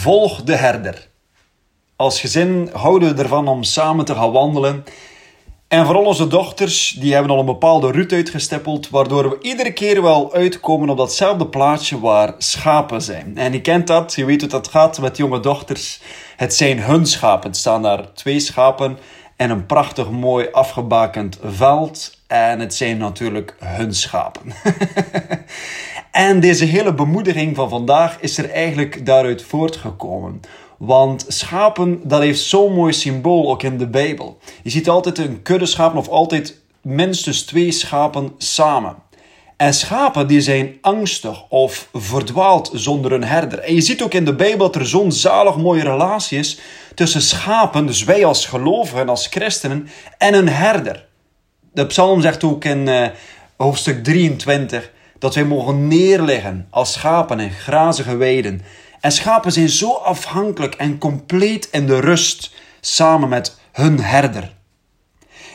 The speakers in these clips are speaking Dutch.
Volg de herder. Als gezin houden we ervan om samen te gaan wandelen. En vooral onze dochters, die hebben al een bepaalde route uitgestippeld, waardoor we iedere keer wel uitkomen op datzelfde plaatsje waar schapen zijn. En je kent dat, je weet hoe dat gaat met jonge dochters. Het zijn hun schapen. Het staan daar twee schapen en een prachtig mooi afgebakend veld. En het zijn natuurlijk hun schapen. en deze hele bemoediging van vandaag is er eigenlijk daaruit voortgekomen. Want schapen, dat heeft zo'n mooi symbool ook in de Bijbel. Je ziet altijd een kudde schapen of altijd minstens twee schapen samen. En schapen die zijn angstig of verdwaald zonder een herder. En je ziet ook in de Bijbel dat er zo'n zalig mooie relatie is tussen schapen, dus wij als gelovigen, als christenen, en een herder. De psalm zegt ook in uh, hoofdstuk 23 dat wij mogen neerleggen als schapen in grazige weiden. En schapen zijn zo afhankelijk en compleet in de rust samen met hun herder.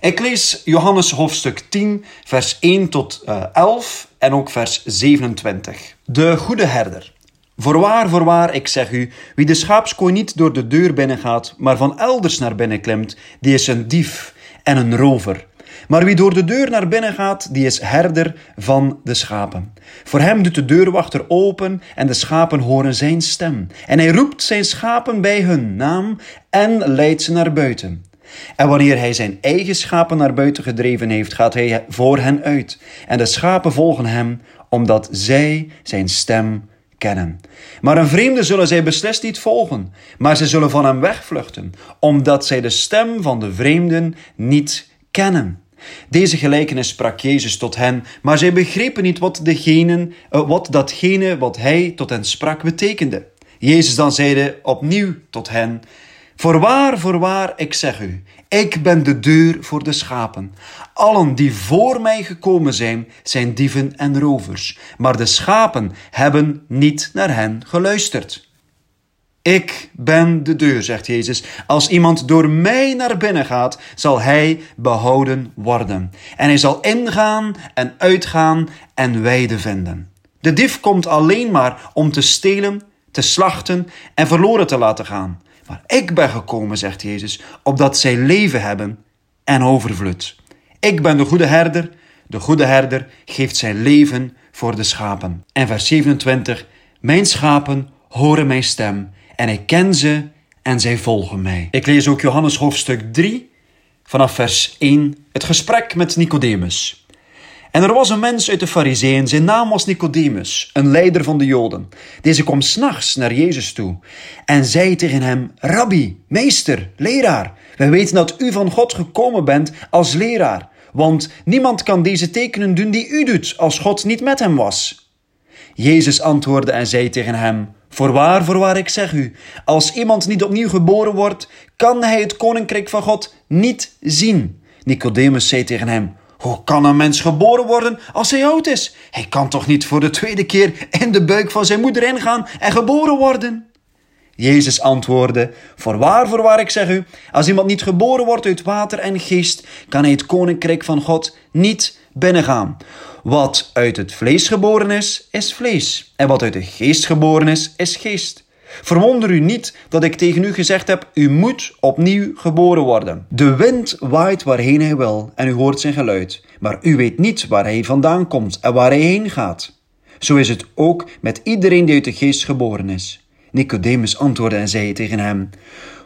Ik lees Johannes hoofdstuk 10, vers 1 tot 11 eh, en ook vers 27. De goede herder. Voorwaar, voorwaar, ik zeg u, wie de schaapskooi niet door de deur binnengaat, maar van elders naar binnen klimt, die is een dief en een rover. Maar wie door de deur naar binnen gaat, die is herder van de schapen. Voor hem doet de deurwachter open en de schapen horen zijn stem. En hij roept zijn schapen bij hun naam en leidt ze naar buiten. En wanneer hij zijn eigen schapen naar buiten gedreven heeft, gaat hij voor hen uit. En de schapen volgen hem, omdat zij zijn stem kennen. Maar een vreemde zullen zij beslist niet volgen, maar ze zullen van hem wegvluchten, omdat zij de stem van de vreemden niet kennen. Deze gelijkenis sprak Jezus tot hen, maar zij begrepen niet wat, uh, wat datgene wat hij tot hen sprak betekende. Jezus dan zeide opnieuw tot hen: Voorwaar, voorwaar, ik zeg u, ik ben de deur voor de schapen. Allen die voor mij gekomen zijn, zijn dieven en rovers, maar de schapen hebben niet naar hen geluisterd. Ik ben de deur, zegt Jezus. Als iemand door mij naar binnen gaat, zal hij behouden worden. En hij zal ingaan en uitgaan en weide vinden. De dief komt alleen maar om te stelen, te slachten en verloren te laten gaan. Maar ik ben gekomen, zegt Jezus, opdat zij leven hebben en overvloed. Ik ben de goede herder. De goede herder geeft zijn leven voor de schapen. En vers 27. Mijn schapen horen mijn stem en ik ken ze en zij volgen mij. Ik lees ook Johannes hoofdstuk 3 vanaf vers 1, het gesprek met Nicodemus. En er was een mens uit de Farizeeën, zijn naam was Nicodemus, een leider van de Joden. Deze kwam s'nachts naar Jezus toe en zei tegen hem: Rabbi, meester, leraar, wij weten dat u van God gekomen bent als leraar, want niemand kan deze tekenen doen die u doet als God niet met hem was. Jezus antwoordde en zei tegen hem: Voorwaar, voorwaar, ik zeg u, als iemand niet opnieuw geboren wordt, kan hij het koninkrijk van God niet zien. Nicodemus zei tegen hem: Hoe kan een mens geboren worden als hij oud is? Hij kan toch niet voor de tweede keer in de buik van zijn moeder ingaan en geboren worden? Jezus antwoordde: Voorwaar, voorwaar, ik zeg u, als iemand niet geboren wordt uit water en geest, kan hij het koninkrijk van God niet binnengaan. Wat uit het vlees geboren is, is vlees. En wat uit de geest geboren is, is geest. Verwonder u niet dat ik tegen u gezegd heb: U moet opnieuw geboren worden. De wind waait waarheen hij wil en u hoort zijn geluid, maar u weet niet waar hij vandaan komt en waar hij heen gaat. Zo is het ook met iedereen die uit de geest geboren is. Nicodemus antwoordde en zei tegen hem: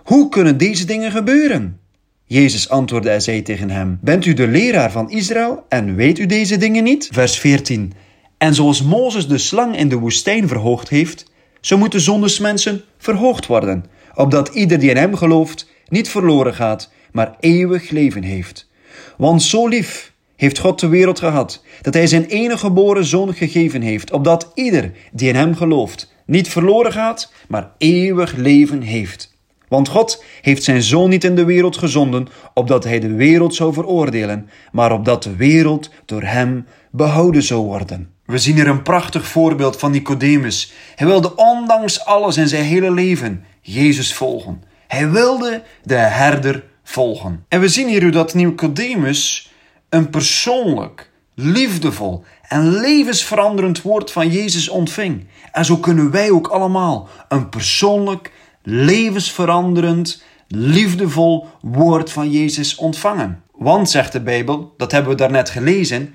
Hoe kunnen deze dingen gebeuren? Jezus antwoordde en zei tegen hem: Bent u de leraar van Israël en weet u deze dingen niet? Vers 14. En zoals Mozes de slang in de woestijn verhoogd heeft, zo moeten zondesmensen verhoogd worden, opdat ieder die in hem gelooft niet verloren gaat, maar eeuwig leven heeft. Want zo lief heeft God de wereld gehad, dat hij zijn enige geboren zoon gegeven heeft, opdat ieder die in hem gelooft niet verloren gaat, maar eeuwig leven heeft. Want God heeft zijn zoon niet in de wereld gezonden, opdat hij de wereld zou veroordelen, maar opdat de wereld door hem behouden zou worden. We zien hier een prachtig voorbeeld van Nicodemus. Hij wilde ondanks alles in zijn hele leven Jezus volgen. Hij wilde de herder volgen. En we zien hier dat Nicodemus een persoonlijk, liefdevol en levensveranderend woord van Jezus ontving. En zo kunnen wij ook allemaal een persoonlijk, levensveranderend, liefdevol woord van Jezus ontvangen. Want, zegt de Bijbel, dat hebben we daarnet gelezen,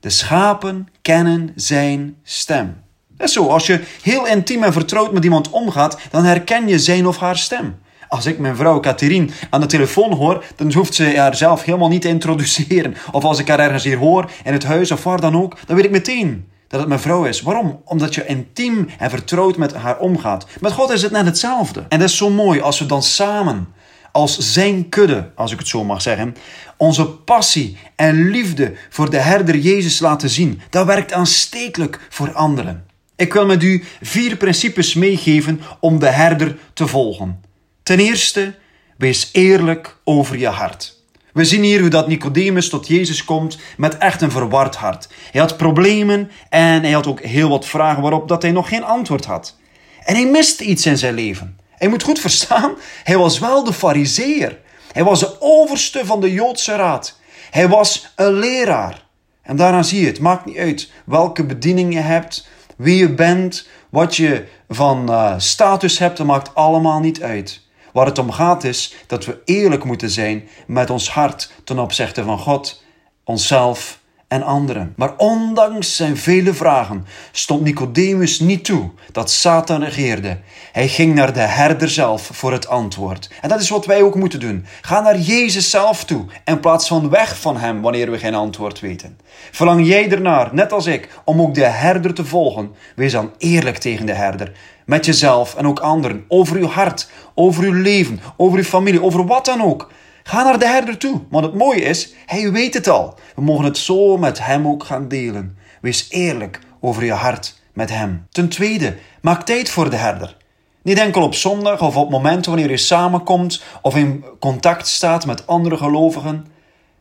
de schapen kennen zijn stem. Dat is zo, als je heel intiem en vertrouwd met iemand omgaat, dan herken je zijn of haar stem. Als ik mijn vrouw Catherine aan de telefoon hoor, dan hoeft ze haarzelf helemaal niet te introduceren. Of als ik haar ergens hier hoor, in het huis of waar dan ook, dan weet ik meteen dat het mijn vrouw is. Waarom? Omdat je intiem en vertrouwd met haar omgaat. Met God is het net hetzelfde. En dat is zo mooi als we dan samen, als zijn kudde, als ik het zo mag zeggen, onze passie en liefde voor de herder Jezus laten zien. Dat werkt aanstekelijk voor anderen. Ik wil met u vier principes meegeven om de herder te volgen. Ten eerste, wees eerlijk over je hart. We zien hier hoe dat Nicodemus tot Jezus komt met echt een verward hart. Hij had problemen en hij had ook heel wat vragen waarop dat hij nog geen antwoord had. En hij miste iets in zijn leven. Hij moet goed verstaan, hij was wel de fariseer. Hij was de overste van de Joodse raad. Hij was een leraar. En daaraan zie je, het maakt niet uit welke bediening je hebt, wie je bent, wat je van uh, status hebt, dat maakt allemaal niet uit. Waar het om gaat is dat we eerlijk moeten zijn met ons hart ten opzichte van God, onszelf en anderen. Maar ondanks zijn vele vragen stond Nicodemus niet toe dat Satan regeerde. Hij ging naar de herder zelf voor het antwoord. En dat is wat wij ook moeten doen. Ga naar Jezus zelf toe in plaats van weg van hem wanneer we geen antwoord weten. Verlang jij ernaar, net als ik, om ook de herder te volgen? Wees dan eerlijk tegen de herder met jezelf en ook anderen, over uw hart, over uw leven, over uw familie, over wat dan ook. Ga naar de herder toe, want het mooie is, hij weet het al. We mogen het zo met hem ook gaan delen. Wees eerlijk over je hart met hem. Ten tweede, maak tijd voor de herder. Niet enkel op zondag of op momenten wanneer je samenkomt of in contact staat met andere gelovigen.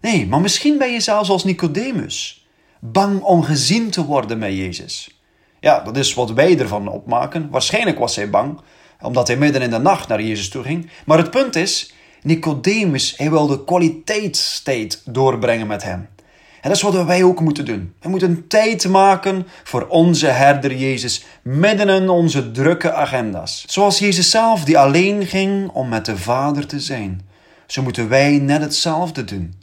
Nee, maar misschien ben je zelfs als Nicodemus, bang om gezien te worden met Jezus. Ja, dat is wat wij ervan opmaken. Waarschijnlijk was hij bang, omdat hij midden in de nacht naar Jezus toe ging. Maar het punt is, Nicodemus, hij wilde kwaliteitstijd doorbrengen met hem. En dat is wat wij ook moeten doen. We moeten tijd maken voor onze herder Jezus midden in onze drukke agenda's. Zoals Jezus zelf die alleen ging om met de Vader te zijn. Zo moeten wij net hetzelfde doen.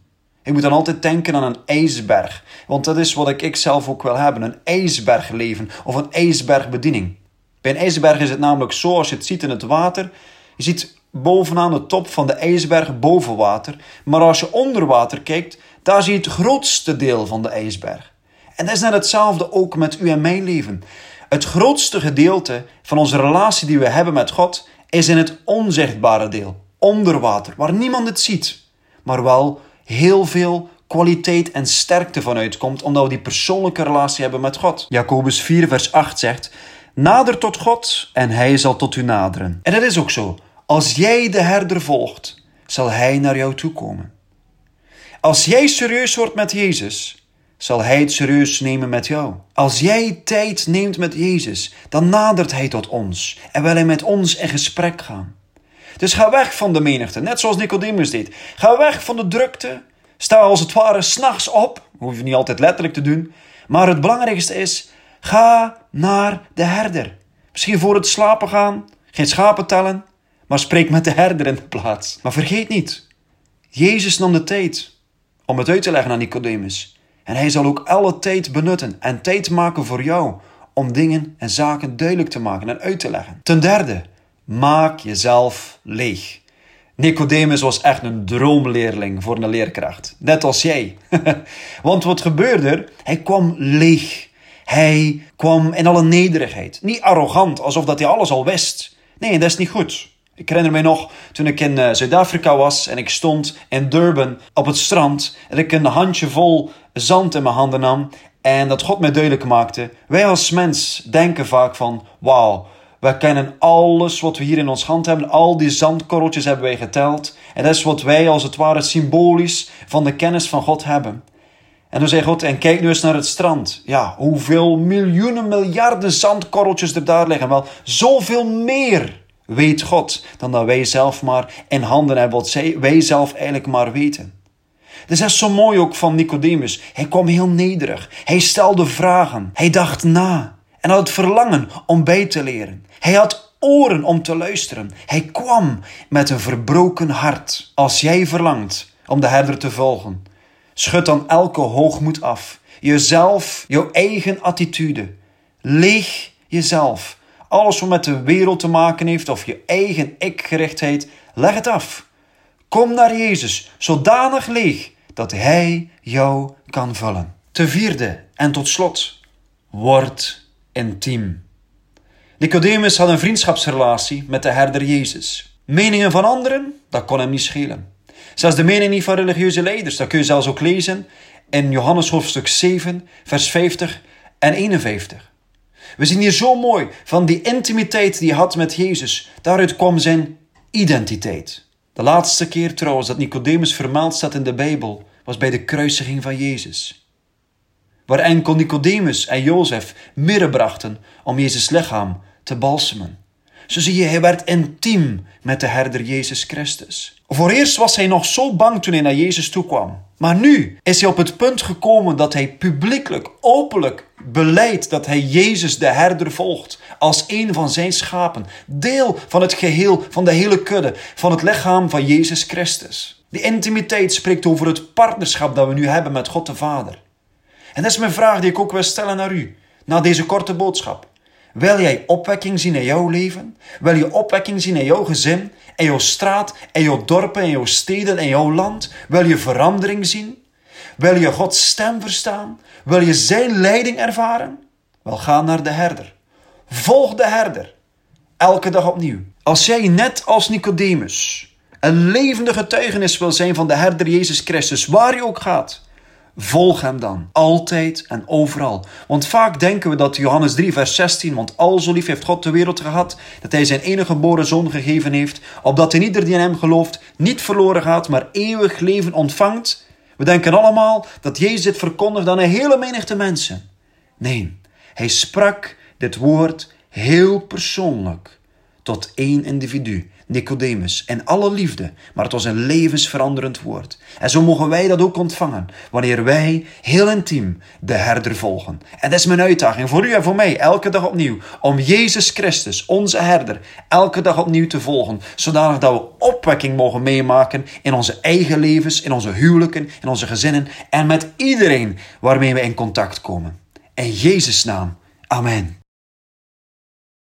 Je moet dan altijd denken aan een ijsberg. Want dat is wat ik, zelf ook wil hebben. Een ijsbergleven of een ijsbergbediening. Bij een ijsberg is het namelijk zo, als je het ziet in het water. Je ziet bovenaan de top van de ijsberg boven water. Maar als je onder water kijkt, daar zie je het grootste deel van de ijsberg. En dat is net hetzelfde ook met u en mijn leven. Het grootste gedeelte van onze relatie die we hebben met God is in het onzichtbare deel, onder water, waar niemand het ziet, maar wel heel veel kwaliteit en sterkte vanuit komt, omdat we die persoonlijke relatie hebben met God. Jacobus 4, vers 8 zegt: Nader tot God en hij zal tot u naderen. En dat is ook zo. Als jij de herder volgt, zal hij naar jou toe komen. Als jij serieus wordt met Jezus, zal hij het serieus nemen met jou. Als jij tijd neemt met Jezus, dan nadert hij tot ons en wil hij met ons in gesprek gaan. Dus ga weg van de menigte, net zoals Nicodemus deed. Ga weg van de drukte. Sta als het ware s'nachts op. Hoef je niet altijd letterlijk te doen. Maar het belangrijkste is, ga naar de herder. Misschien voor het slapen gaan, geen schapen tellen, maar spreek met de herder in de plaats. Maar vergeet niet, Jezus nam de tijd om het uit te leggen aan Nicodemus. En hij zal ook alle tijd benutten en tijd maken voor jou om dingen en zaken duidelijk te maken en uit te leggen. Ten derde, Maak jezelf leeg. Nicodemus was echt een droomleerling voor een leerkracht. Net als jij. Want wat gebeurde er? Hij kwam leeg. Hij kwam in alle nederigheid. Niet arrogant, alsof dat hij alles al wist. Nee, dat is niet goed. Ik herinner me nog toen ik in uh, Zuid-Afrika was en ik stond in Durban op het strand en ik een handje vol zand in mijn handen nam en dat God mij duidelijk maakte. Wij als mens denken vaak van, wauw, wij kennen alles wat we hier in ons hand hebben. Al die zandkorreltjes hebben wij geteld. En dat is wat wij als het ware symbolisch van de kennis van God hebben. En dan zei God, en kijk nu eens naar het strand. Ja, hoeveel miljoenen, miljarden zandkorreltjes er daar liggen. Wel, zoveel meer weet God dan dat wij zelf maar in handen hebben. Wat wij zelf eigenlijk maar weten. Dat is zo mooi ook van Nicodemus. Hij kwam heel nederig. Hij stelde vragen. Hij dacht na. En had het verlangen om bij te leren. Hij had oren om te luisteren. Hij kwam met een verbroken hart. Als jij verlangt om de herder te volgen, schud dan elke hoogmoed af. Jezelf, jouw eigen attitude. Leeg jezelf. Alles wat met de wereld te maken heeft of je eigen ikgerichtheid, leg het af. Kom naar Jezus, zodanig leeg dat Hij jou kan vullen. Ten vierde en tot slot, word intiem. Nicodemus had een vriendschapsrelatie met de herder Jezus. Meningen van anderen, dat kon hem niet schelen. Zelfs de mening niet van religieuze leiders, dat kun je zelfs ook lezen in Johannes hoofdstuk 7, vers 50 en 51. We zien hier zo mooi van die intimiteit die hij had met Jezus. Daaruit kwam zijn identiteit. De laatste keer trouwens dat Nicodemus vermeld staat in de Bijbel was bij de kruisiging van Jezus. Waar enkel Nicodemus en Jozef mirre brachten om Jezus lichaam te balsemen. Zo zie je, hij werd intiem met de herder Jezus Christus. Voor eerst was hij nog zo bang toen hij naar Jezus toe kwam. Maar nu is hij op het punt gekomen dat hij publiekelijk, openlijk beleidt dat hij Jezus de herder volgt als een van zijn schapen, deel van het geheel, van de hele kudde, van het lichaam van Jezus Christus. Die intimiteit spreekt over het partnerschap dat we nu hebben met God de Vader. En dat is mijn vraag die ik ook wil stellen naar u, na deze korte boodschap. Wil jij opwekking zien in jouw leven? Wil je opwekking zien in jouw gezin, in jouw straat, in jouw dorpen, in jouw steden, in jouw land? Wil je verandering zien? Wil je Gods stem verstaan? Wil je Zijn leiding ervaren? Wel, ga naar de herder. Volg de herder. Elke dag opnieuw. Als jij net als Nicodemus een levende getuigenis wil zijn van de herder Jezus Christus, waar je ook gaat, Volg hem dan, altijd en overal. Want vaak denken we dat Johannes 3, vers 16, want al zo lief heeft God de wereld gehad, dat hij zijn enige geboren zoon gegeven heeft, opdat in ieder die in hem gelooft niet verloren gaat, maar eeuwig leven ontvangt. We denken allemaal dat Jezus dit verkondigt aan een hele menigte mensen. Nee, hij sprak dit woord heel persoonlijk tot één individu. Nicodemus, in alle liefde, maar het was een levensveranderend woord. En zo mogen wij dat ook ontvangen, wanneer wij heel intiem de herder volgen. En dat is mijn uitdaging voor u en voor mij, elke dag opnieuw, om Jezus Christus, onze herder, elke dag opnieuw te volgen, zodanig dat we opwekking mogen meemaken in onze eigen levens, in onze huwelijken, in onze gezinnen en met iedereen waarmee we in contact komen. In Jezus' naam, amen.